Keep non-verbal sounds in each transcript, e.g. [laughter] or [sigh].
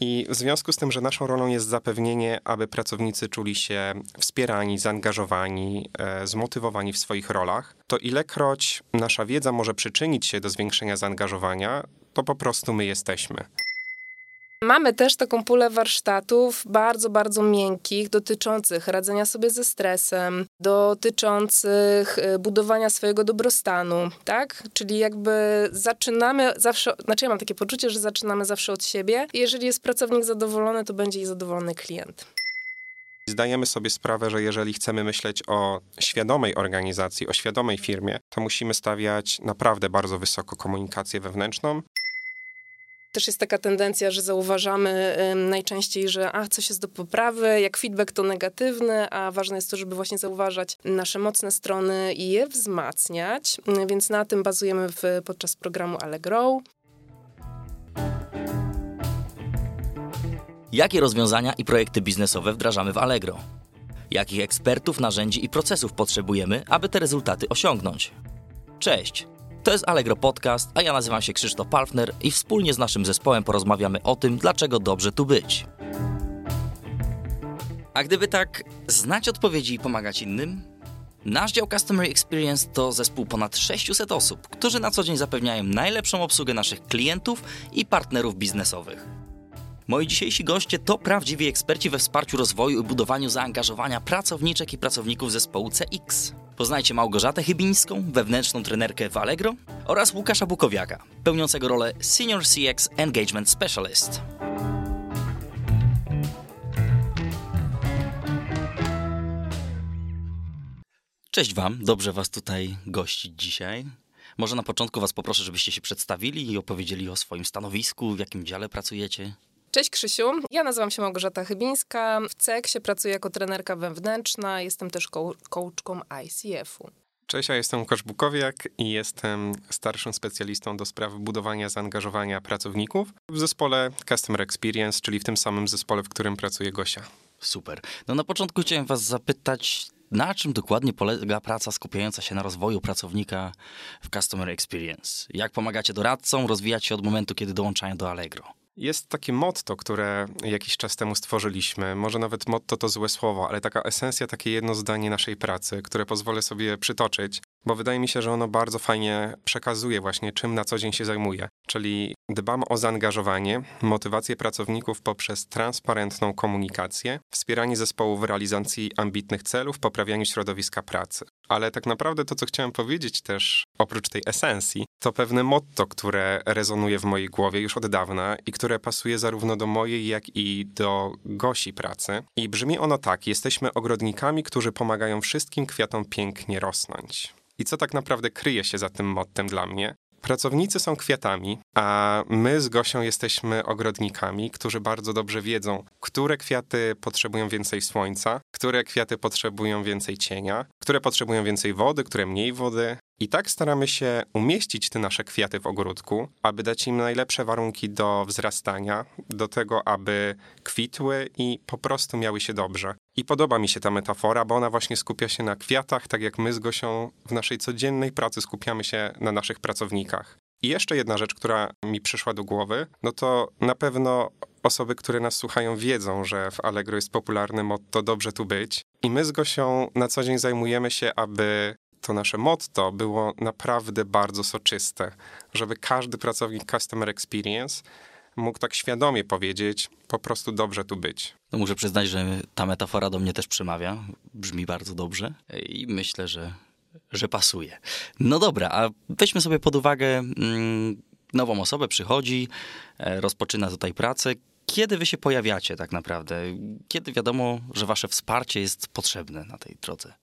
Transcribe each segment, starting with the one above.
I w związku z tym, że naszą rolą jest zapewnienie, aby pracownicy czuli się wspierani, zaangażowani, e, zmotywowani w swoich rolach, to ilekroć nasza wiedza może przyczynić się do zwiększenia zaangażowania, to po prostu my jesteśmy. Mamy też taką pulę warsztatów bardzo, bardzo miękkich, dotyczących radzenia sobie ze stresem, dotyczących y, budowania swojego dobrostanu, tak? Czyli jakby zaczynamy zawsze, znaczy ja mam takie poczucie, że zaczynamy zawsze od siebie jeżeli jest pracownik zadowolony, to będzie i zadowolony klient. Zdajemy sobie sprawę, że jeżeli chcemy myśleć o świadomej organizacji, o świadomej firmie, to musimy stawiać naprawdę bardzo wysoko komunikację wewnętrzną, też jest taka tendencja, że zauważamy najczęściej, że a, coś jest do poprawy, jak feedback to negatywny, a ważne jest to, żeby właśnie zauważać nasze mocne strony i je wzmacniać, więc na tym bazujemy w, podczas programu Allegro. Jakie rozwiązania i projekty biznesowe wdrażamy w Allegro? Jakich ekspertów, narzędzi i procesów potrzebujemy, aby te rezultaty osiągnąć? Cześć! To jest Allegro Podcast, a ja nazywam się Krzysztof Palfner i wspólnie z naszym zespołem porozmawiamy o tym, dlaczego dobrze tu być. A gdyby tak znać odpowiedzi i pomagać innym? Nasz dział Customer Experience to zespół ponad 600 osób, którzy na co dzień zapewniają najlepszą obsługę naszych klientów i partnerów biznesowych. Moi dzisiejsi goście to prawdziwi eksperci we wsparciu rozwoju i budowaniu zaangażowania pracowniczek i pracowników zespołu CX. Poznajcie Małgorzatę Chybińską, wewnętrzną trenerkę w Allegro oraz Łukasza Bukowiaka, pełniącego rolę Senior CX Engagement Specialist. Cześć Wam, dobrze Was tutaj gościć dzisiaj. Może na początku Was poproszę, żebyście się przedstawili i opowiedzieli o swoim stanowisku, w jakim dziale pracujecie. Cześć Krzysiu, ja nazywam się Małgorzata Chybińska. W CEK-sie pracuję jako trenerka wewnętrzna, jestem też coachką ICF-u. Cześć, ja jestem Łukasz Bukowiak i jestem starszym specjalistą do spraw budowania zaangażowania pracowników w zespole Customer Experience, czyli w tym samym zespole, w którym pracuje Gosia. Super. No na początku chciałem was zapytać, na czym dokładnie polega praca skupiająca się na rozwoju pracownika w Customer Experience? Jak pomagacie doradcom rozwijać się od momentu, kiedy dołączają do Allegro? Jest takie motto, które jakiś czas temu stworzyliśmy. Może nawet motto to złe słowo, ale taka esencja, takie jedno zdanie naszej pracy, które pozwolę sobie przytoczyć, bo wydaje mi się, że ono bardzo fajnie przekazuje właśnie, czym na co dzień się zajmuje. Czyli dbam o zaangażowanie, motywację pracowników poprzez transparentną komunikację, wspieranie zespołu w realizacji ambitnych celów, poprawianiu środowiska pracy. Ale tak naprawdę to, co chciałem powiedzieć też, oprócz tej esencji, to pewne motto, które rezonuje w mojej głowie już od dawna i które pasuje zarówno do mojej, jak i do Gosi pracy. I brzmi ono tak: jesteśmy ogrodnikami, którzy pomagają wszystkim kwiatom pięknie rosnąć. I co tak naprawdę kryje się za tym mottem dla mnie? Pracownicy są kwiatami, a my z Gosią jesteśmy ogrodnikami, którzy bardzo dobrze wiedzą, które kwiaty potrzebują więcej słońca, które kwiaty potrzebują więcej cienia, które potrzebują więcej wody, które mniej wody, i tak staramy się umieścić te nasze kwiaty w ogródku, aby dać im najlepsze warunki do wzrastania, do tego, aby kwitły i po prostu miały się dobrze. I podoba mi się ta metafora, bo ona właśnie skupia się na kwiatach, tak jak my z Gosią w naszej codziennej pracy skupiamy się na naszych pracownikach. I jeszcze jedna rzecz, która mi przyszła do głowy, no to na pewno osoby, które nas słuchają, wiedzą, że w Allegro jest popularne motto dobrze tu być. I my z Gosią na co dzień zajmujemy się, aby to nasze motto było naprawdę bardzo soczyste, żeby każdy pracownik Customer Experience mógł tak świadomie powiedzieć, po prostu dobrze tu być. No muszę przyznać, że ta metafora do mnie też przemawia. Brzmi bardzo dobrze i myślę, że, że pasuje. No dobra, a weźmy sobie pod uwagę mm, nową osobę, przychodzi, e, rozpoczyna tutaj pracę. Kiedy wy się pojawiacie tak naprawdę? Kiedy wiadomo, że wasze wsparcie jest potrzebne na tej drodze?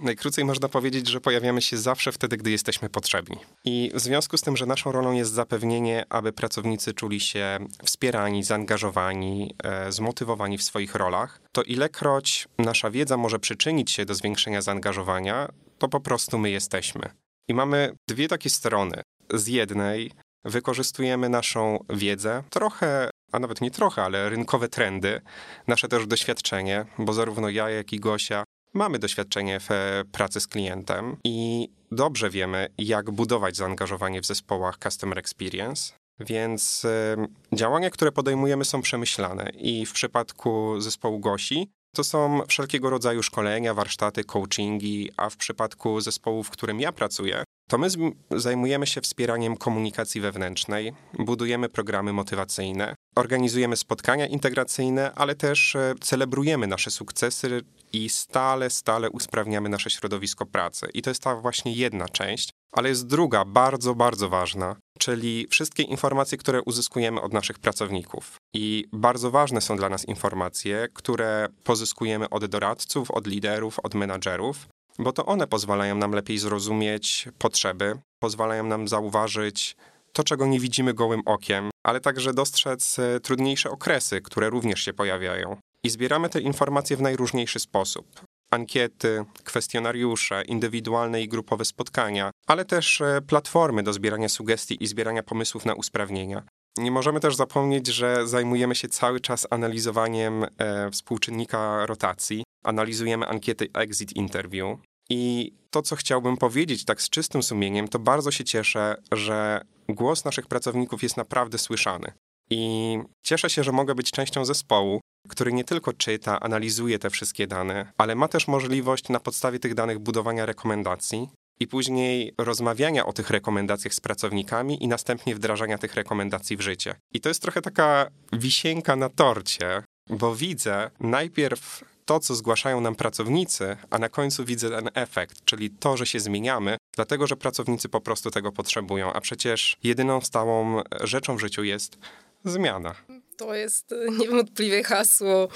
Najkrócej można powiedzieć, że pojawiamy się zawsze wtedy, gdy jesteśmy potrzebni. I w związku z tym, że naszą rolą jest zapewnienie, aby pracownicy czuli się wspierani, zaangażowani, e, zmotywowani w swoich rolach, to ilekroć nasza wiedza może przyczynić się do zwiększenia zaangażowania, to po prostu my jesteśmy. I mamy dwie takie strony. Z jednej wykorzystujemy naszą wiedzę, trochę a nawet nie trochę, ale rynkowe trendy, nasze też doświadczenie, bo zarówno ja, jak i Gosia Mamy doświadczenie w e, pracy z klientem i dobrze wiemy, jak budować zaangażowanie w zespołach Customer Experience. Więc y, działania, które podejmujemy, są przemyślane. I w przypadku zespołu Gosi to są wszelkiego rodzaju szkolenia, warsztaty, coachingi, a w przypadku zespołu, w którym ja pracuję, to my zajmujemy się wspieraniem komunikacji wewnętrznej, budujemy programy motywacyjne, organizujemy spotkania integracyjne, ale też e, celebrujemy nasze sukcesy i stale, stale usprawniamy nasze środowisko pracy. I to jest ta właśnie jedna część, ale jest druga, bardzo, bardzo ważna, czyli wszystkie informacje, które uzyskujemy od naszych pracowników. I bardzo ważne są dla nas informacje, które pozyskujemy od doradców, od liderów, od menadżerów, bo to one pozwalają nam lepiej zrozumieć potrzeby, pozwalają nam zauważyć to, czego nie widzimy gołym okiem, ale także dostrzec e, trudniejsze okresy, które również się pojawiają. I zbieramy te informacje w najróżniejszy sposób. Ankiety, kwestionariusze, indywidualne i grupowe spotkania, ale też e, platformy do zbierania sugestii i zbierania pomysłów na usprawnienia. Nie możemy też zapomnieć, że zajmujemy się cały czas analizowaniem e, współczynnika rotacji, analizujemy ankiety exit interview. I to, co chciałbym powiedzieć tak z czystym sumieniem, to bardzo się cieszę, że głos naszych pracowników jest naprawdę słyszany. I cieszę się, że mogę być częścią zespołu, który nie tylko czyta, analizuje te wszystkie dane, ale ma też możliwość na podstawie tych danych budowania rekomendacji i później rozmawiania o tych rekomendacjach z pracownikami i następnie wdrażania tych rekomendacji w życie. I to jest trochę taka wisienka na torcie, bo widzę najpierw to, co zgłaszają nam pracownicy, a na końcu widzę ten efekt, czyli to, że się zmieniamy, dlatego że pracownicy po prostu tego potrzebują, a przecież jedyną stałą rzeczą w życiu jest zmiana. To jest niewątpliwie hasło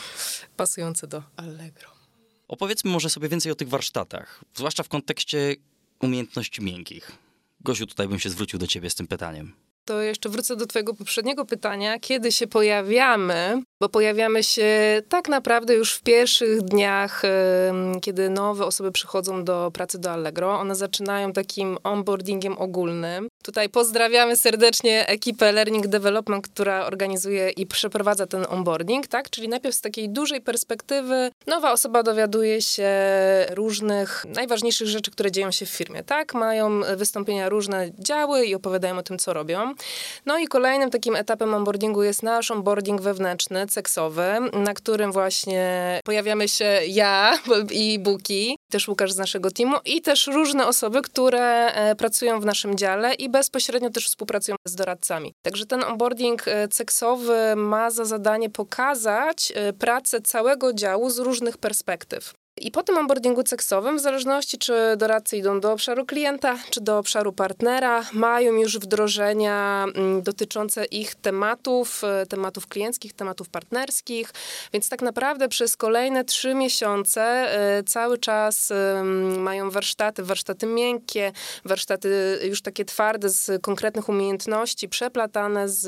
pasujące do Allegro. Opowiedzmy może sobie więcej o tych warsztatach, zwłaszcza w kontekście umiejętności miękkich. Gosiu, tutaj bym się zwrócił do ciebie z tym pytaniem. To jeszcze wrócę do Twojego poprzedniego pytania, kiedy się pojawiamy, bo pojawiamy się tak naprawdę już w pierwszych dniach, kiedy nowe osoby przychodzą do pracy do Allegro. One zaczynają takim onboardingiem ogólnym. Tutaj pozdrawiamy serdecznie ekipę Learning Development, która organizuje i przeprowadza ten onboarding, tak? Czyli najpierw z takiej dużej perspektywy nowa osoba dowiaduje się różnych najważniejszych rzeczy, które dzieją się w firmie, tak? Mają wystąpienia różne działy i opowiadają o tym, co robią. No i kolejnym takim etapem onboardingu jest nasz onboarding wewnętrzny, seksowy, na którym właśnie pojawiamy się ja [laughs] i Buki, też Łukasz z naszego teamu i też różne osoby, które e, pracują w naszym dziale i bezpośrednio też współpracują z doradcami. Także ten onboarding e, seksowy ma za zadanie pokazać e, pracę całego działu z różnych perspektyw. I po tym onboardingu seksowym, w zależności czy doradcy idą do obszaru klienta, czy do obszaru partnera, mają już wdrożenia mm, dotyczące ich tematów, e, tematów klienckich, tematów partnerskich, więc tak naprawdę przez kolejne trzy miesiące e, cały czas mają warsztaty, warsztaty miękkie, warsztaty już takie twarde z konkretnych umiejętności, przeplatane z,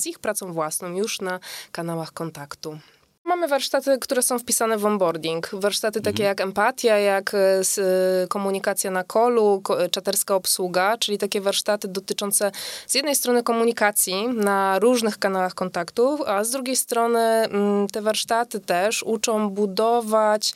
z ich pracą własną już na kanałach kontaktu. Mamy warsztaty, które są wpisane w onboarding. Warsztaty takie mhm. jak empatia, jak e, e, komunikacja na kolu, czaterska obsługa, czyli takie warsztaty dotyczące z jednej strony komunikacji na różnych kanałach kontaktów, a z drugiej strony mm, te warsztaty też uczą budować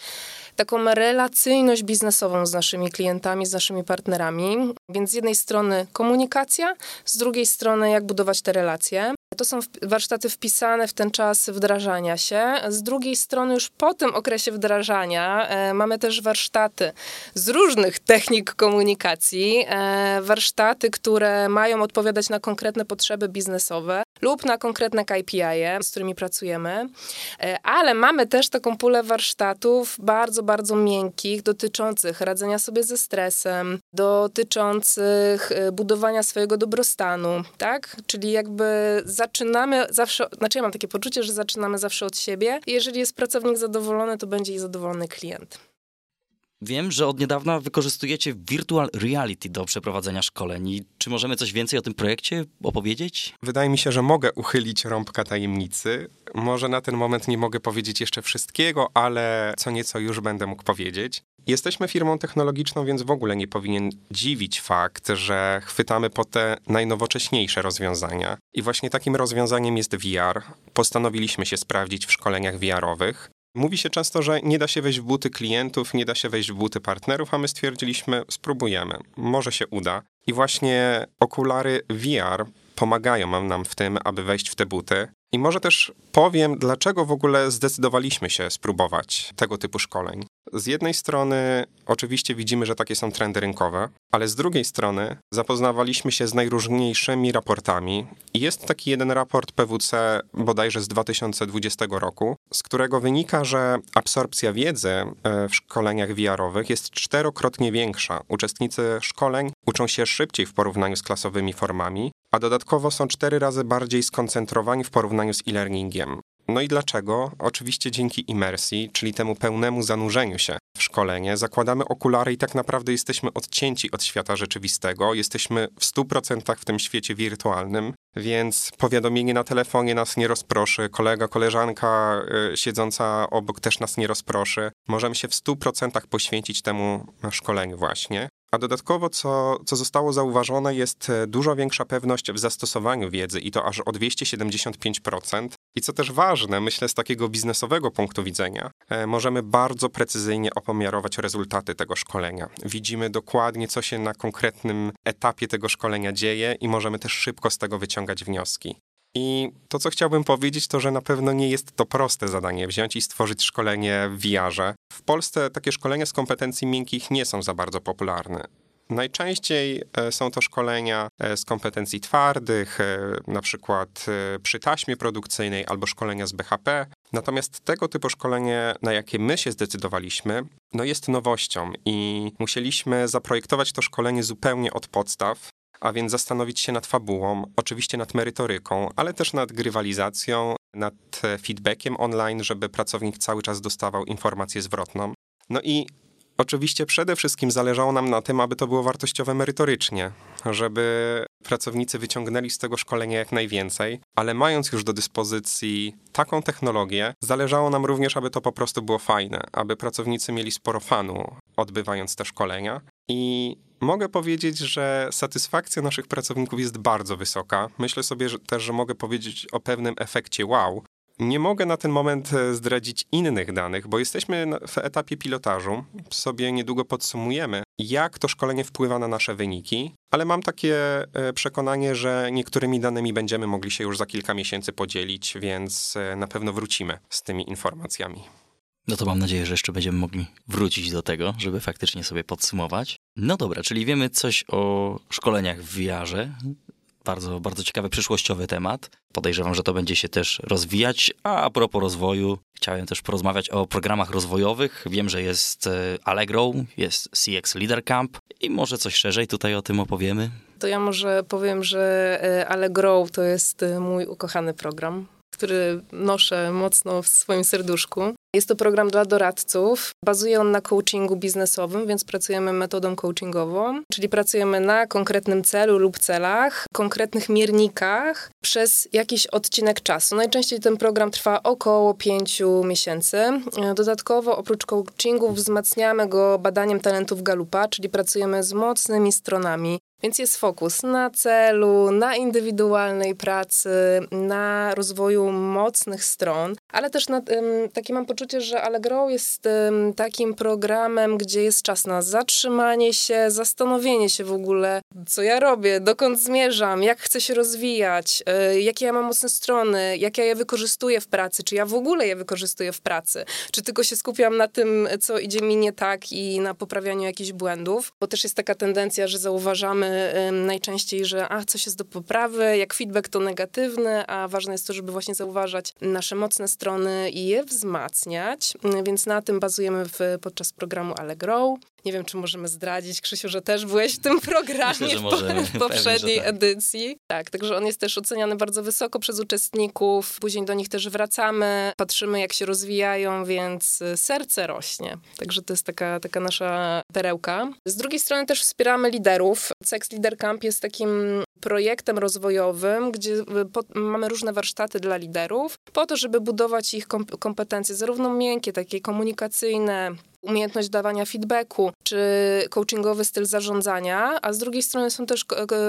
taką relacyjność biznesową z naszymi klientami, z naszymi partnerami. Więc z jednej strony komunikacja, z drugiej strony jak budować te relacje. To są warsztaty wpisane w ten czas wdrażania się. Z drugiej strony, już po tym okresie wdrażania, e, mamy też warsztaty z różnych technik komunikacji, e, warsztaty, które mają odpowiadać na konkretne potrzeby biznesowe lub na konkretne KPI, z którymi pracujemy. E, ale mamy też taką pulę warsztatów bardzo, bardzo miękkich, dotyczących radzenia sobie ze stresem, dotyczących e, budowania swojego dobrostanu, tak? Czyli jakby zaczynamy zawsze, znaczy ja mam takie poczucie, że zaczynamy zawsze od siebie. Jeżeli jest pracownik zadowolony, to będzie i zadowolony klient. Wiem, że od niedawna wykorzystujecie virtual reality do przeprowadzenia szkoleń. Czy możemy coś więcej o tym projekcie opowiedzieć? Wydaje mi się, że mogę uchylić rąbka tajemnicy. Może na ten moment nie mogę powiedzieć jeszcze wszystkiego, ale co nieco już będę mógł powiedzieć. Jesteśmy firmą technologiczną, więc w ogóle nie powinien dziwić fakt, że chwytamy po te najnowocześniejsze rozwiązania. I właśnie takim rozwiązaniem jest VR. Postanowiliśmy się sprawdzić w szkoleniach VR-owych. Mówi się często, że nie da się wejść w buty klientów, nie da się wejść w buty partnerów, a my stwierdziliśmy, spróbujemy, może się uda. I właśnie okulary VR pomagają nam w tym, aby wejść w te buty. I może też powiem, dlaczego w ogóle zdecydowaliśmy się spróbować tego typu szkoleń. Z jednej strony, oczywiście widzimy, że takie są trendy rynkowe, ale z drugiej strony zapoznawaliśmy się z najróżniejszymi raportami. Jest taki jeden raport PWC bodajże z 2020 roku, z którego wynika, że absorpcja wiedzy e, w szkoleniach VR-owych jest czterokrotnie większa. Uczestnicy szkoleń uczą się szybciej w porównaniu z klasowymi formami, a dodatkowo są cztery razy bardziej skoncentrowani w porównaniu z e-learningiem. No i dlaczego? Oczywiście dzięki imersji, czyli temu pełnemu zanurzeniu się w szkolenie, zakładamy okulary i tak naprawdę jesteśmy odcięci od świata rzeczywistego, jesteśmy w 100% w tym świecie wirtualnym, więc powiadomienie na telefonie nas nie rozproszy, kolega, koleżanka y, siedząca obok też nas nie rozproszy. Możemy się w 100% poświęcić temu szkoleniu właśnie. A dodatkowo, co, co zostało zauważone, jest e, dużo większa pewność w zastosowaniu wiedzy i to aż o 275%. I co też ważne, myślę z takiego biznesowego punktu widzenia, e, możemy bardzo precyzyjnie opomiarować rezultaty tego szkolenia. Widzimy dokładnie, co się na konkretnym etapie tego szkolenia dzieje i możemy też szybko z tego wyciągać wnioski. I to, co chciałbym powiedzieć, to, że na pewno nie jest to proste zadanie wziąć i stworzyć szkolenie w VR-ze. W Polsce takie szkolenia z kompetencji miękkich nie są za bardzo popularne. Najczęściej e, są to szkolenia e, z kompetencji twardych, e, na przykład przy taśmie produkcyjnej albo szkolenia z BHP. Natomiast tego typu szkolenie, na jakie my się zdecydowaliśmy, no jest nowością i musieliśmy zaprojektować to szkolenie zupełnie od podstaw, a więc zastanowić się nad fabułą, oczywiście nad merytoryką, ale też nad grywalizacją, nad feedbackiem online, żeby pracownik cały czas dostawał informację zwrotną. No i Oczywiście przede wszystkim zależało nam na tym, aby to było wartościowe merytorycznie, żeby pracownicy wyciągnęli z tego szkolenia jak najwięcej, ale mając już do dyspozycji taką technologię, zależało nam również, aby to po prostu było fajne, aby pracownicy mieli sporo fanu odbywając te szkolenia. I mogę powiedzieć, że satysfakcja naszych pracowników jest bardzo wysoka. Myślę sobie że też, że mogę powiedzieć o pewnym efekcie wow, nie mogę na ten moment e, zdradzić innych danych, bo jesteśmy w etapie pilotażu. Sobie niedługo podsumujemy, jak to szkolenie wpływa na nasze wyniki, ale mam takie e, przekonanie, że niektórymi danymi będziemy mogli się już za kilka miesięcy podzielić, więc e, na pewno wrócimy z tymi informacjami. No to mam nadzieję, że jeszcze będziemy mogli wrócić do tego, żeby faktycznie sobie podsumować. No dobra, czyli wiemy coś o szkoleniach w VR-ze, bardzo, bardzo ciekawy przyszłościowy temat. Podejrzewam, że to będzie się też rozwijać. A a propos rozwoju, chciałem też porozmawiać o programach rozwojowych. Wiem, że jest e, Allegro, jest CX Leader Camp i może coś szerzej tutaj o tym opowiemy. To ja może powiem, że e, Allegro to jest e, mój ukochany program który noszę mocno w swoim serduszku. Jest to program dla doradców. Bazuje on na coachingu biznesowym, więc pracujemy metodą coachingową, czyli pracujemy na konkretnym celu lub celach, konkretnych miernikach przez jakiś odcinek czasu. Najczęściej ten program trwa około 5 miesięcy. Dodatkowo oprócz coachingu wzmacniamy go badaniem talentów Galupa, czyli pracujemy z mocnymi stronami więc jest fokus na celu, na indywidualnej pracy, na rozwoju mocnych stron, ale też na, takie mam poczucie, że Allegro jest takim programem, gdzie jest czas na zatrzymanie się, zastanowienie się w ogóle, co ja robię, dokąd zmierzam, jak chcę się rozwijać, e, jakie ja mam mocne strony, jak ja je wykorzystuję w pracy, czy ja w ogóle je wykorzystuję w pracy, czy tylko się skupiam na tym, co idzie mi nie tak i na poprawianiu jakichś błędów, bo też jest taka tendencja, że zauważamy najczęściej, że a, coś jest do poprawy, jak feedback to negatywny, a ważne jest to, żeby właśnie zauważać nasze mocne strony i je wzmacniać, więc na tym bazujemy w, podczas programu Allegro. Nie wiem, czy możemy zdradzić, Krzysiu, że też byłeś w tym programie Myślę, w, w poprzedniej Pewnie, tak. edycji. Tak, także on jest też oceniany bardzo wysoko przez uczestników. Później do nich też wracamy, patrzymy, jak się rozwijają, więc y, serce rośnie. Także to jest taka, taka nasza perełka. Z drugiej strony też wspieramy liderów. Sex Leader Camp jest takim projektem rozwojowym, gdzie y, mamy różne warsztaty dla liderów, po to, żeby budować ich kompetencje, zarówno miękkie, takie komunikacyjne, umiejętność dawania feedbacku, czy coachingowy styl zarządzania, a z drugiej strony są też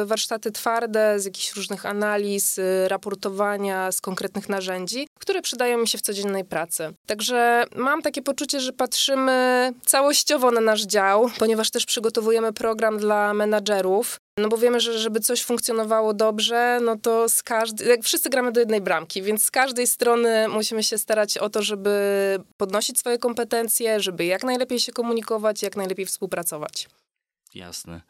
warsztaty twarde z jakichś różnych analiz, y, raportowania, z konkretnych narzędzi, które przydają mi się w codziennej pracy. Także mam takie poczucie, że patrzymy całościowo na nasz dział, ponieważ też przygotowujemy program dla menadżerów, No bo wiemy, że żeby coś funkcjonowało dobrze, no to z każdej, wszyscy gramy do jednej bramki, więc z każdej strony musimy się starać o to, żeby podnosić swoje kompetencje, żeby jak najlepiej się komunikować, jak najlepiej współpracować. Jasne.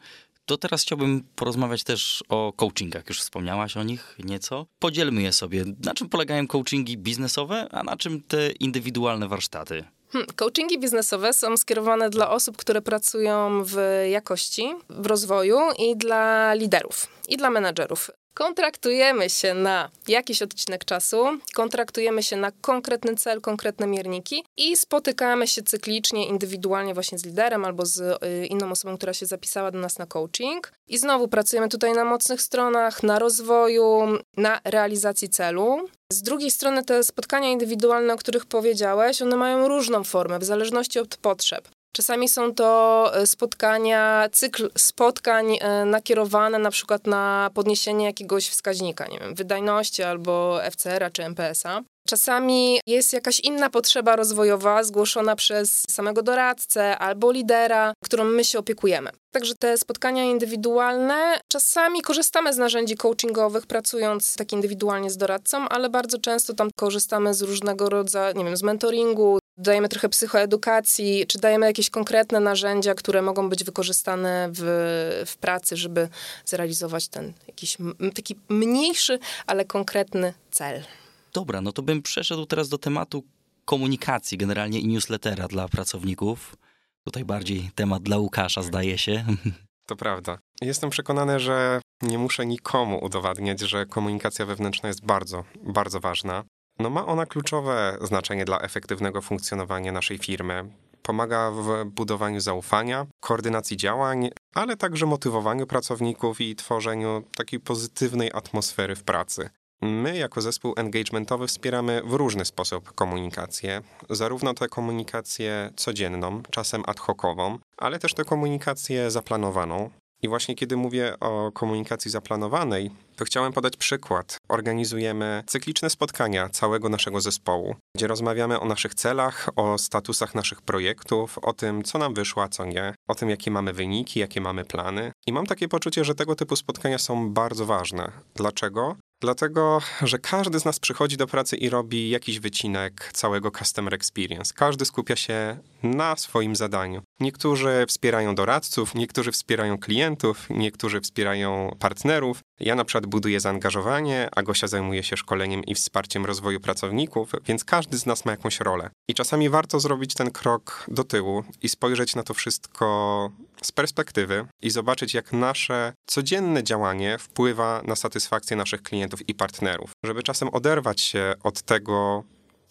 To teraz chciałbym porozmawiać też o coachingach. Już wspomniałaś o nich nieco. Podzielmy je sobie. Na czym polegają coachingi biznesowe, a na czym te indywidualne warsztaty? Hmm, coachingi biznesowe są skierowane dla osób, które pracują w jakości, w rozwoju i dla liderów, i dla menedżerów. Kontraktujemy się na jakiś odcinek czasu, kontraktujemy się na konkretny cel, konkretne mierniki i spotykamy się cyklicznie, indywidualnie właśnie z liderem albo z y, inną osobą, która się zapisała do nas na coaching. I znowu pracujemy tutaj na mocnych stronach, na rozwoju, na realizacji celu. Z drugiej strony te spotkania indywidualne, o których powiedziałeś, one mają różną formę w zależności od potrzeb. Czasami są to e, spotkania, cykl spotkań e, nakierowane na przykład na podniesienie jakiegoś wskaźnika, nie wiem, wydajności albo FCR-a czy MPS-a. Czasami jest jakaś inna potrzeba rozwojowa zgłoszona przez samego doradcę albo lidera, którą my się opiekujemy. Także te spotkania indywidualne, czasami korzystamy z narzędzi coachingowych, pracując tak indywidualnie z doradcą, ale bardzo często tam korzystamy z różnego rodzaju, nie wiem, z mentoringu, dajemy trochę psychoedukacji, czy dajemy jakieś konkretne narzędzia, które mogą być wykorzystane w, w pracy, żeby zrealizować ten jakiś taki mniejszy, ale konkretny cel. Dobra, no to bym przeszedł teraz do tematu komunikacji generalnie i newslettera dla pracowników. Tutaj bardziej temat dla Łukasza, zdaje się. [laughs] To prawda. Jestem przekonany, że nie muszę nikomu udowadniać, że komunikacja wewnętrzna jest bardzo, bardzo ważna. No ma ona kluczowe znaczenie dla efektywnego funkcjonowania naszej firmy. Pomaga w budowaniu zaufania, koordynacji działań, ale także motywowaniu pracowników i tworzeniu takiej pozytywnej atmosfery w pracy. My, jako zespół engagementowy, wspieramy w różny sposób komunikację. Zarówno tę komunikację codzienną, czasem ad hocową, ale też tę komunikację zaplanowaną. I właśnie kiedy mówię o komunikacji zaplanowanej, to chciałem podać przykład. Organizujemy cykliczne spotkania całego naszego zespołu, gdzie rozmawiamy o naszych celach, o statusach naszych projektów, o tym, co nam wyszło, a co nie, o tym, jakie mamy wyniki, jakie mamy plany. I mam takie poczucie, że tego typu spotkania są bardzo ważne. Dlaczego? Dlatego, że każdy z nas przychodzi do pracy i robi jakiś wycinek całego customer experience. Każdy skupia się na swoim zadaniu. Niektórzy wspierają doradców, niektórzy wspierają klientów, niektórzy wspierają partnerów. Ja na przykład buduję zaangażowanie, a Gosia zajmuje się szkoleniem i wsparciem rozwoju pracowników, więc każdy z nas ma jakąś rolę. I czasami warto zrobić ten krok do tyłu i spojrzeć na to wszystko z perspektywy i zobaczyć, jak nasze codzienne działanie wpływa na satysfakcję naszych klientów i partnerów. Żeby czasem oderwać się od tego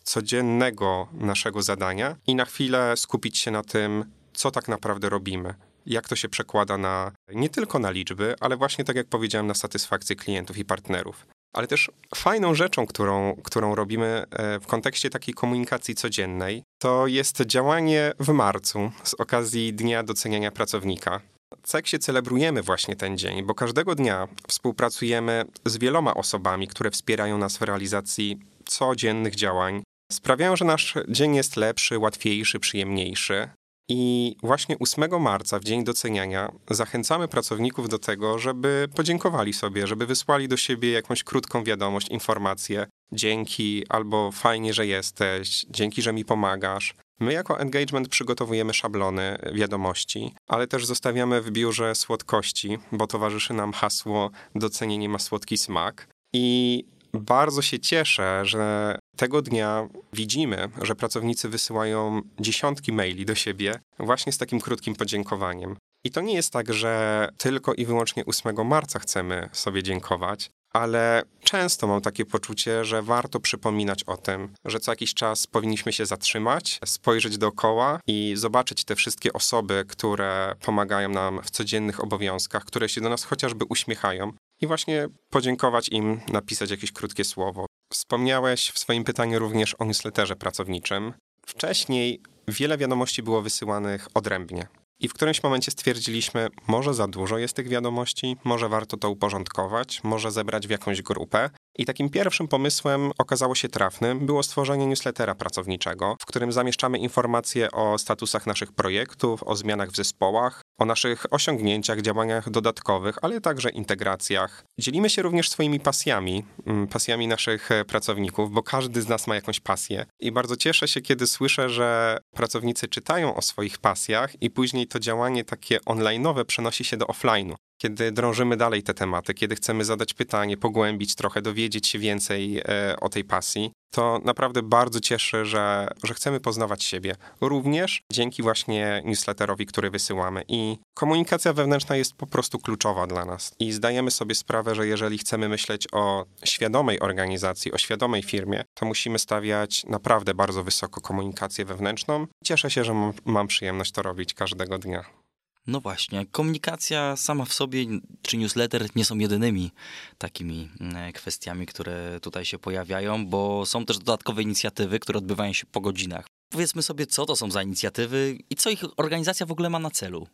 codziennego naszego zadania i na chwilę skupić się na tym, co tak naprawdę robimy. Jak to się przekłada na nie tylko na liczby, ale właśnie tak jak powiedziałem, na satysfakcję klientów i partnerów. Ale też fajną rzeczą, którą, którą robimy e, w kontekście takiej komunikacji codziennej, to jest działanie w marcu z okazji Dnia Doceniania Pracownika. CEKSie celebrujemy właśnie ten dzień, bo każdego dnia współpracujemy z wieloma osobami, które wspierają nas w realizacji codziennych działań. Sprawiają, że nasz dzień jest lepszy, łatwiejszy, przyjemniejszy. I właśnie 8 marca, w dzień doceniania, zachęcamy pracowników do tego, żeby podziękowali sobie, żeby wysłali do siebie jakąś krótką wiadomość, informację. Dzięki, albo fajnie, że jesteś, dzięki, że mi pomagasz. My jako engagement przygotowujemy szablony wiadomości, ale też zostawiamy w biurze słodkości, bo towarzyszy nam hasło docenienie ma słodki smak. I bardzo się cieszę, że tego dnia widzimy, że pracownicy wysyłają dziesiątki maili do siebie właśnie z takim krótkim podziękowaniem. I to nie jest tak, że tylko i wyłącznie 8 marca chcemy sobie dziękować, ale często mam takie poczucie, że warto przypominać o tym, że co jakiś czas powinniśmy się zatrzymać, spojrzeć dookoła i zobaczyć te wszystkie osoby, które pomagają nam w codziennych obowiązkach, które się do nas chociażby uśmiechają, i właśnie podziękować im, napisać jakieś krótkie słowo. Wspomniałeś w swoim pytaniu również o newsletterze pracowniczym. Wcześniej wiele wiadomości było wysyłanych odrębnie. I w którymś momencie stwierdziliśmy, może za dużo jest tych wiadomości, może warto to uporządkować, może zebrać w jakąś grupę. I takim pierwszym pomysłem okazało się trafnym było stworzenie newslettera pracowniczego, w którym zamieszczamy informacje o statusach naszych projektów, o zmianach w zespołach, o naszych osiągnięciach, działaniach dodatkowych, ale także integracjach. Dzielimy się również swoimi pasjami, mm, pasjami naszych e, pracowników, bo każdy z nas ma jakąś pasję. I bardzo cieszę się, kiedy słyszę, że pracownicy czytają o swoich pasjach i później to działanie takie online'owe przenosi się do offline'u kiedy drążymy dalej te tematy, kiedy chcemy zadać pytanie, pogłębić trochę, dowiedzieć się więcej e, o tej pasji, to naprawdę bardzo cieszy, że, że chcemy poznawać siebie. Również dzięki właśnie newsletterowi, który wysyłamy. I komunikacja wewnętrzna jest po prostu kluczowa dla nas. I zdajemy sobie sprawę, że jeżeli chcemy myśleć o świadomej organizacji, o świadomej firmie, to musimy stawiać naprawdę bardzo wysoko komunikację wewnętrzną. Cieszę się, że mam przyjemność to robić każdego dnia. No właśnie, komunikacja sama w sobie czy newsletter nie są jedynymi takimi mm, kwestiami, które tutaj się pojawiają, bo są też dodatkowe inicjatywy, które odbywają się po godzinach. Powiedzmy sobie, co to są za inicjatywy i co ich organizacja w ogóle ma na celu.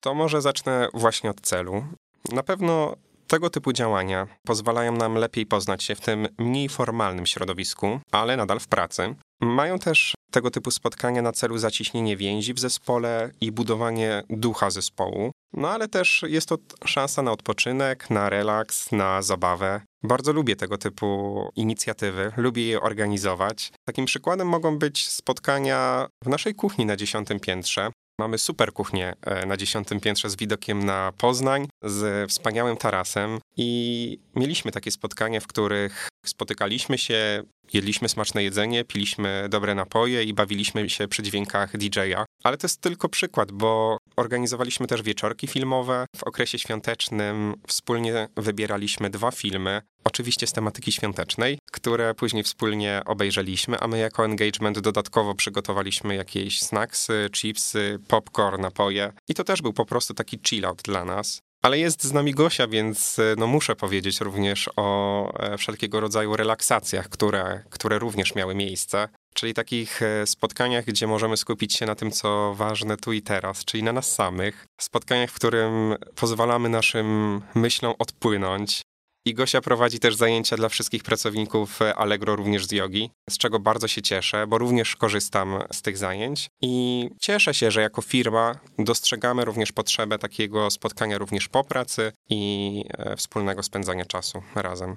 To może zacznę właśnie od celu. Na pewno tego typu działania pozwalają nam lepiej poznać się w tym mniej formalnym środowisku, ale nadal w pracy. Mają też tego typu spotkania na celu zaciśnienie więzi w zespole i budowanie ducha zespołu. No ale też jest to szansa na odpoczynek, na relaks, na zabawę. Bardzo lubię tego typu inicjatywy, lubię je organizować. Takim przykładem mogą być spotkania w naszej kuchni na dziesiątym piętrze. Mamy super kuchnię e, na dziesiątym piętrze z widokiem na Poznań, z wspaniałym tarasem i mieliśmy takie spotkania, w których spotykaliśmy się, jedliśmy smaczne jedzenie, piliśmy dobre napoje i bawiliśmy się przy dźwiękach DJ-a. Ale to jest tylko przykład, bo organizowaliśmy też wieczorki filmowe. W okresie świątecznym wspólnie wybieraliśmy dwa filmy, oczywiście z tematyki świątecznej, które później wspólnie obejrzeliśmy, a my jako engagement dodatkowo przygotowaliśmy jakieś snacksy, chipsy, popcorn, napoje. I to też był po prostu taki chill-out dla nas. Ale jest z nami Gosia, więc no muszę powiedzieć również o e, wszelkiego rodzaju relaksacjach, które, które również miały miejsce. Czyli takich e, spotkaniach, gdzie możemy skupić się na tym, co ważne tu i teraz, czyli na nas samych. Spotkaniach, w którym pozwalamy naszym myślom odpłynąć, i Gosia prowadzi też zajęcia dla wszystkich pracowników Allegro, również z jogi, z czego bardzo się cieszę, bo również korzystam z tych zajęć. I cieszę się, że jako firma dostrzegamy również potrzebę takiego spotkania również po pracy i e, wspólnego spędzania czasu razem.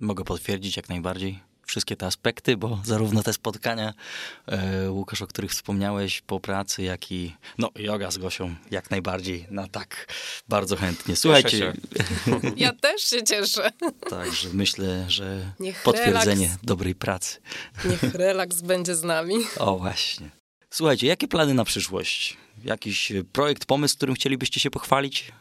Mogę potwierdzić jak najbardziej wszystkie te aspekty, bo [laughs] zarówno te spotkania, e, Łukasz, o których wspomniałeś po pracy, jak i no, yoga z Gosią, jak najbardziej, no tak, bardzo chętnie. Słuchajcie. [laughs] Ja też się cieszę. Także myślę, że Niech potwierdzenie relaks, dobrej pracy. Niech relaks będzie z nami. [laughs] O, właśnie. Słuchajcie, jakie plany na przyszłość? Jakiś projekt, pomysł, którym chcielibyście się pochwalić?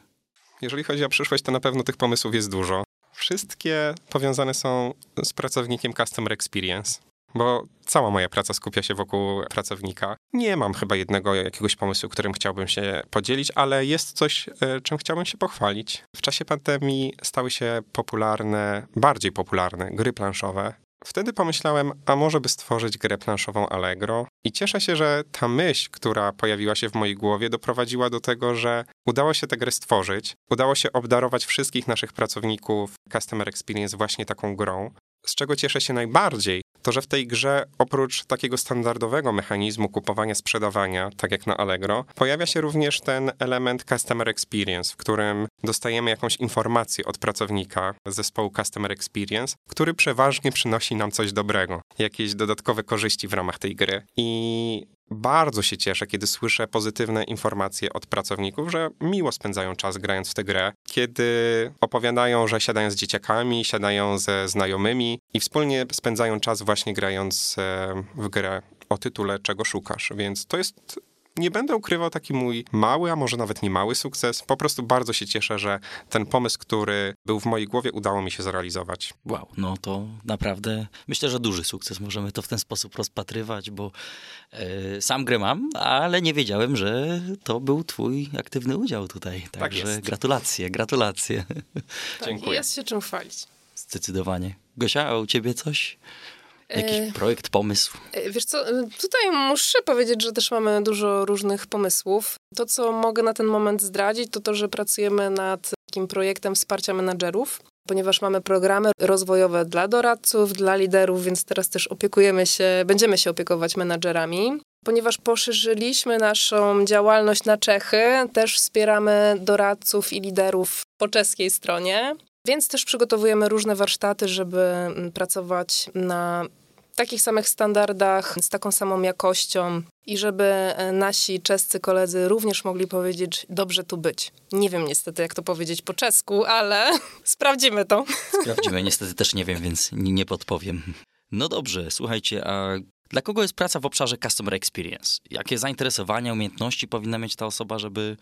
Jeżeli chodzi o przyszłość, to na pewno tych pomysłów jest dużo wszystkie powiązane są z pracownikiem Customer Experience, bo cała moja praca skupia się wokół pracownika. Nie mam chyba jednego jakiegoś pomysłu, którym chciałbym się podzielić, ale jest coś, e, czym chciałbym się pochwalić. W czasie pandemii stały się popularne, bardziej popularne gry planszowe. Wtedy pomyślałem, a może by stworzyć grę planszową Allegro. I cieszę się, że ta myśl, która pojawiła się w mojej głowie, doprowadziła do tego, że udało się tę grę stworzyć. Udało się obdarować wszystkich naszych pracowników Customer Experience właśnie taką grą. Z czego cieszę się najbardziej, to że w tej grze oprócz takiego standardowego mechanizmu kupowania, sprzedawania, tak jak na Allegro, pojawia się również ten element Customer Experience, w którym dostajemy jakąś informację od pracownika zespołu Customer Experience, który przeważnie przynosi nam coś dobrego, jakieś dodatkowe korzyści w ramach tej gry. I bardzo się cieszę, kiedy słyszę pozytywne informacje od pracowników, że miło spędzają czas grając w tę grę, kiedy opowiadają, że siadają z dzieciakami, siadają ze znajomymi i wspólnie spędzają czas właśnie grając e, w grę o tytule Czego szukasz. Więc to jest nie będę ukrywał taki mój mały, a może nawet nie mały sukces. Po prostu bardzo się cieszę, że ten pomysł, który był w mojej głowie, udało mi się zrealizować. Wow, no to naprawdę myślę, że duży sukces. Możemy to w ten sposób rozpatrywać, bo e, sam grę mam, ale nie wiedziałem, że to był twój aktywny udział tutaj. Tak Także tak gratulacje, gratulacje. Tak, Dziękuję. Jest się czym chwalić. Zdecydowanie. Gosia, a u ciebie coś? Jakiś e, projekt, pomysł? E, wiesz co, tutaj muszę powiedzieć, że też mamy dużo różnych pomysłów. To, co mogę na ten moment zdradzić, to to, że pracujemy nad takim projektem wsparcia menadżerów. ponieważ mamy programy rozwojowe dla doradców, dla liderów, więc teraz też opiekujemy się, będziemy się opiekować menadżerami. Ponieważ poszerzyliśmy naszą działalność na Czechy, też wspieramy doradców i liderów po czeskiej stronie, więc też przygotowujemy różne warsztaty, żeby mm, pracować na takich samych standardach, z taką samą jakością i żeby e, nasi czescy koledzy również mogli powiedzieć, dobrze tu być. Nie wiem niestety, jak to powiedzieć po czesku, ale [laughs] sprawdzimy to. Sprawdzimy, niestety też nie wiem, więc nie podpowiem. No dobrze, słuchajcie, a dla kogo jest praca w obszarze Customer Experience? Jakie zainteresowania, umiejętności powinna mieć ta osoba, żeby,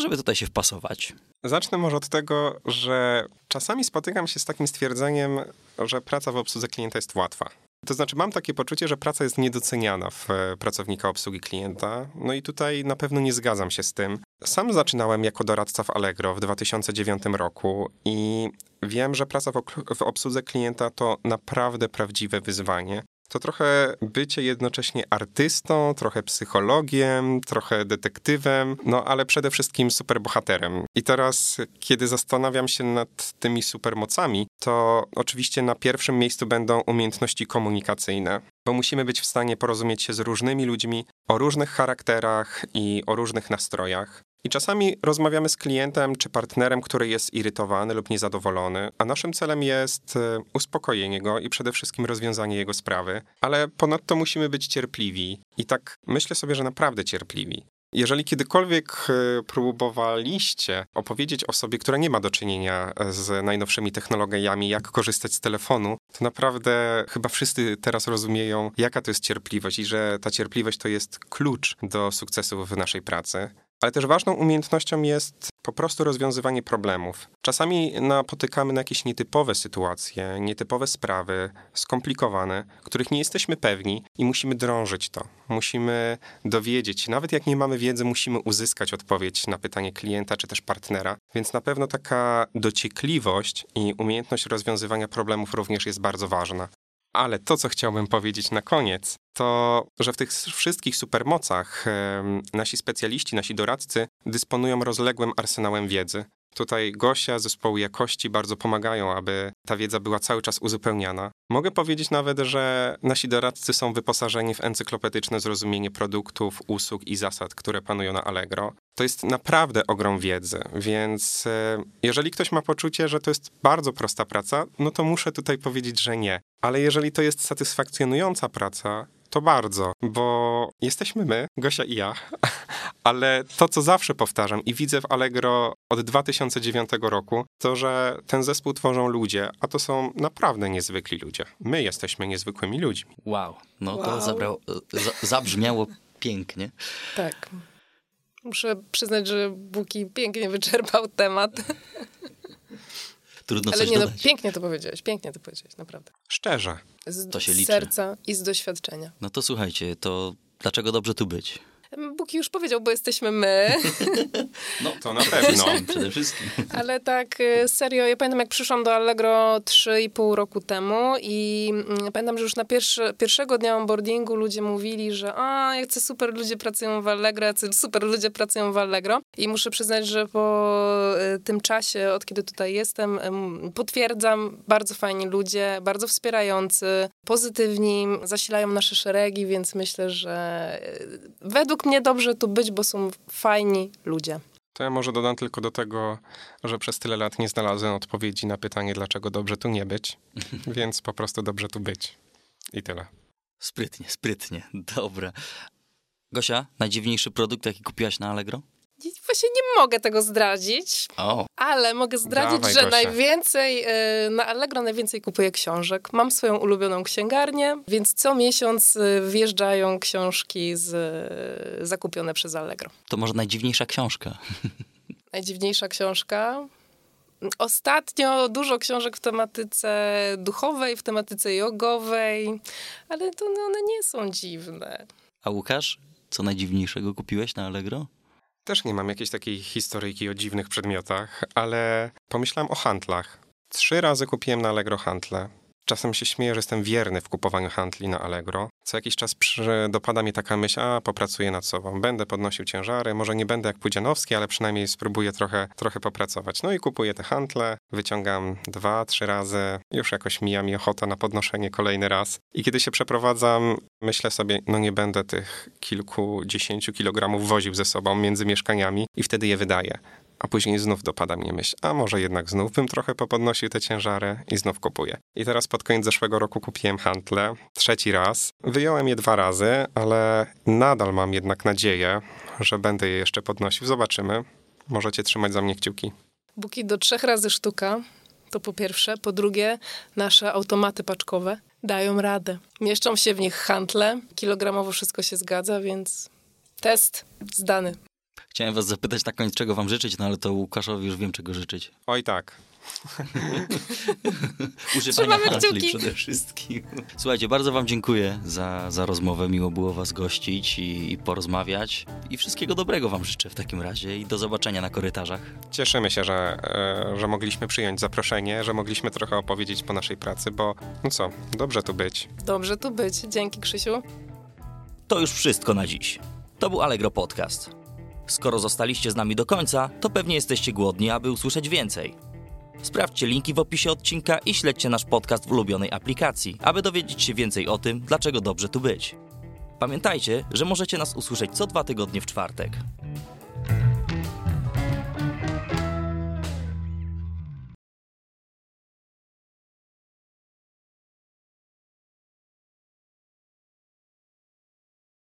żeby tutaj się wpasować? Zacznę może od tego, że czasami spotykam się z takim stwierdzeniem, że praca w obsłudze klienta jest łatwa. To znaczy, mam takie poczucie, że praca jest niedoceniana w e, pracownika obsługi klienta. No i tutaj na pewno nie zgadzam się z tym. Sam zaczynałem jako doradca w Allegro w 2009 roku i wiem, że praca w obsłudze klienta to naprawdę prawdziwe wyzwanie to trochę bycie jednocześnie artystą, trochę psychologiem, trochę detektywem, no ale przede wszystkim superbohaterem. I teraz, kiedy zastanawiam się nad tymi supermocami, to oczywiście na pierwszym miejscu będą umiejętności komunikacyjne, bo musimy być w stanie porozumieć się z różnymi ludźmi o różnych charakterach i o różnych nastrojach. I czasami rozmawiamy z klientem czy partnerem, który jest irytowany lub niezadowolony, a naszym celem jest e, uspokojenie go i przede wszystkim rozwiązanie jego sprawy, ale ponadto musimy być cierpliwi. I tak myślę sobie, że naprawdę cierpliwi. Jeżeli kiedykolwiek e, próbowaliście opowiedzieć osobie, która nie ma do czynienia e, z najnowszymi technologiami, jak korzystać z telefonu, to naprawdę chyba wszyscy teraz rozumieją, jaka to jest cierpliwość i że ta cierpliwość to jest klucz do sukcesu w naszej pracy. Ale też ważną umiejętnością jest po prostu rozwiązywanie problemów. Czasami napotykamy na jakieś nietypowe sytuacje, nietypowe sprawy, skomplikowane, których nie jesteśmy pewni i musimy drążyć to. Musimy dowiedzieć nawet jak nie mamy wiedzy, musimy uzyskać odpowiedź na pytanie klienta czy też partnera. Więc na pewno taka dociekliwość i umiejętność rozwiązywania problemów również jest bardzo ważna. Ale to, co chciałbym powiedzieć na koniec, to, że w tych wszystkich supermocach nasi specjaliści, nasi doradcy dysponują rozległym arsenałem wiedzy. Tutaj Gosia, zespołu jakości bardzo pomagają, aby ta wiedza była cały czas uzupełniana. Mogę powiedzieć nawet, że nasi doradcy są wyposażeni w encyklopedyczne zrozumienie produktów, usług i zasad, które panują na Allegro. To jest naprawdę ogrom wiedzy, więc e, jeżeli ktoś ma poczucie, że to jest bardzo prosta praca, no to muszę tutaj powiedzieć, że nie. Ale jeżeli to jest satysfakcjonująca praca, to bardzo, bo jesteśmy my, Gosia i ja, [laughs] ale to, co zawsze powtarzam i widzę w Allegro od 2009 roku, to, że ten zespół tworzą ludzie, a to są naprawdę niezwykli ludzie. My jesteśmy niezwykłymi ludźmi. Wow, no wow. to zabrało, zabrzmiało pięknie. Tak. Muszę przyznać, że Buki pięknie wyczerpał temat. Trudno Ale nie, no, pięknie to powiedziałeś, pięknie to powiedziałeś, naprawdę. Szczerze. Z to się liczy. serca i z doświadczenia. No to słuchajcie, to dlaczego dobrze tu być? Buki już powiedział, bo jesteśmy my. [laughs] No to na pewno. Przede wszystkim. Ale tak y, serio, ja pamiętam jak przyszłam do Allegro 3,5 roku temu i mm, pamiętam, że już na pierwszy, pierwszego dnia onboardingu ludzie mówili, że a, jacy super ludzie pracują w Allegro, jacy super ludzie pracują w Allegro. I muszę przyznać, że po y, tym czasie, od kiedy tutaj jestem, potwierdzam, bardzo fajni ludzie, bardzo wspierający, pozytywni, zasilają nasze szeregi, więc myślę, że y, według według mnie dobrze tu być, bo są fajni ludzie. To ja może dodam tylko do tego, że przez tyle lat nie znalazłem odpowiedzi na pytanie, dlaczego dobrze tu nie być, [laughs] więc po prostu dobrze tu być. I tyle. Sprytnie, sprytnie. Dobra. Gosia, najdziwniejszy produkt, jaki kupiłaś na Allegro? Właśnie nie mogę tego zdradzić, oh. ale mogę zdradzić, Dawaj, że Gosia. najwięcej, y, na Allegro najwięcej kupuję książek. Mam swoją ulubioną księgarnię, więc co miesiąc y, wjeżdżają książki z, y, zakupione przez Allegro. To może najdziwniejsza książka? [laughs] Najdziwniejsza książka? Ostatnio dużo książek w tematyce duchowej, w tematyce jogowej, ale to one nie są dziwne. A Łukasz, co najdziwniejszego kupiłeś na Allegro? Też nie mam jakiejś takiej historyjki o dziwnych przedmiotach, ale pomyślałem o handlach. Trzy razy kupiłem na Allegro handle. Czasem się śmieję, że jestem wierny w kupowaniu handli na Allegro. Co jakiś czas dopada mi taka myśl, a popracuję nad sobą, będę podnosił ciężary, może nie będę jak Pudzianowski, ale przynajmniej spróbuję trochę, trochę popracować. No i kupuję te handle, wyciągam dwa, trzy razy, już jakoś mija mi ochota na podnoszenie kolejny raz. I kiedy się przeprowadzam, myślę sobie, no nie będę tych kilkudziesięciu kilogramów woził ze sobą między mieszkaniami i wtedy je wydaję a później znów dopada mnie myśl, a może jednak znów bym trochę popodnosił te ciężary i znów kupuję. I teraz pod koniec zeszłego roku kupiłem hantle, trzeci raz. Wyjąłem je dwa razy, ale nadal mam jednak nadzieję, że będę je jeszcze podnosił. Zobaczymy. Możecie trzymać za mnie kciuki. Buki do trzech razy sztuka, to po pierwsze. Po drugie, nasze automaty paczkowe dają radę. Mieszczą się w nich hantle, kilogramowo wszystko się zgadza, więc test zdany. Chciałem was zapytać na koniec, czego wam życzyć, no ale to Łukaszowi już wiem, czego życzyć. Oj tak. [laughs] Używania handli przede wszystkim. Słuchajcie, bardzo wam dziękuję za, za rozmowę. Miło było was gościć i, i porozmawiać. I wszystkiego dobrego wam życzę w takim razie i do zobaczenia na korytarzach. Cieszymy się, że, e, że mogliśmy przyjąć zaproszenie, że mogliśmy trochę opowiedzieć po naszej pracy, bo no co, dobrze tu być. Dobrze tu być. Dzięki, Krzysiu. To już wszystko na dziś. To był Allegro Podcast. Skoro zostaliście z nami do końca, to pewnie jesteście głodni, aby usłyszeć więcej. Sprawdźcie linki w opisie odcinka i śledźcie nasz podcast w ulubionej aplikacji, aby dowiedzieć się więcej o tym, dlaczego dobrze tu być. Pamiętajcie, że możecie nas usłyszeć co dwa tygodnie w czwartek.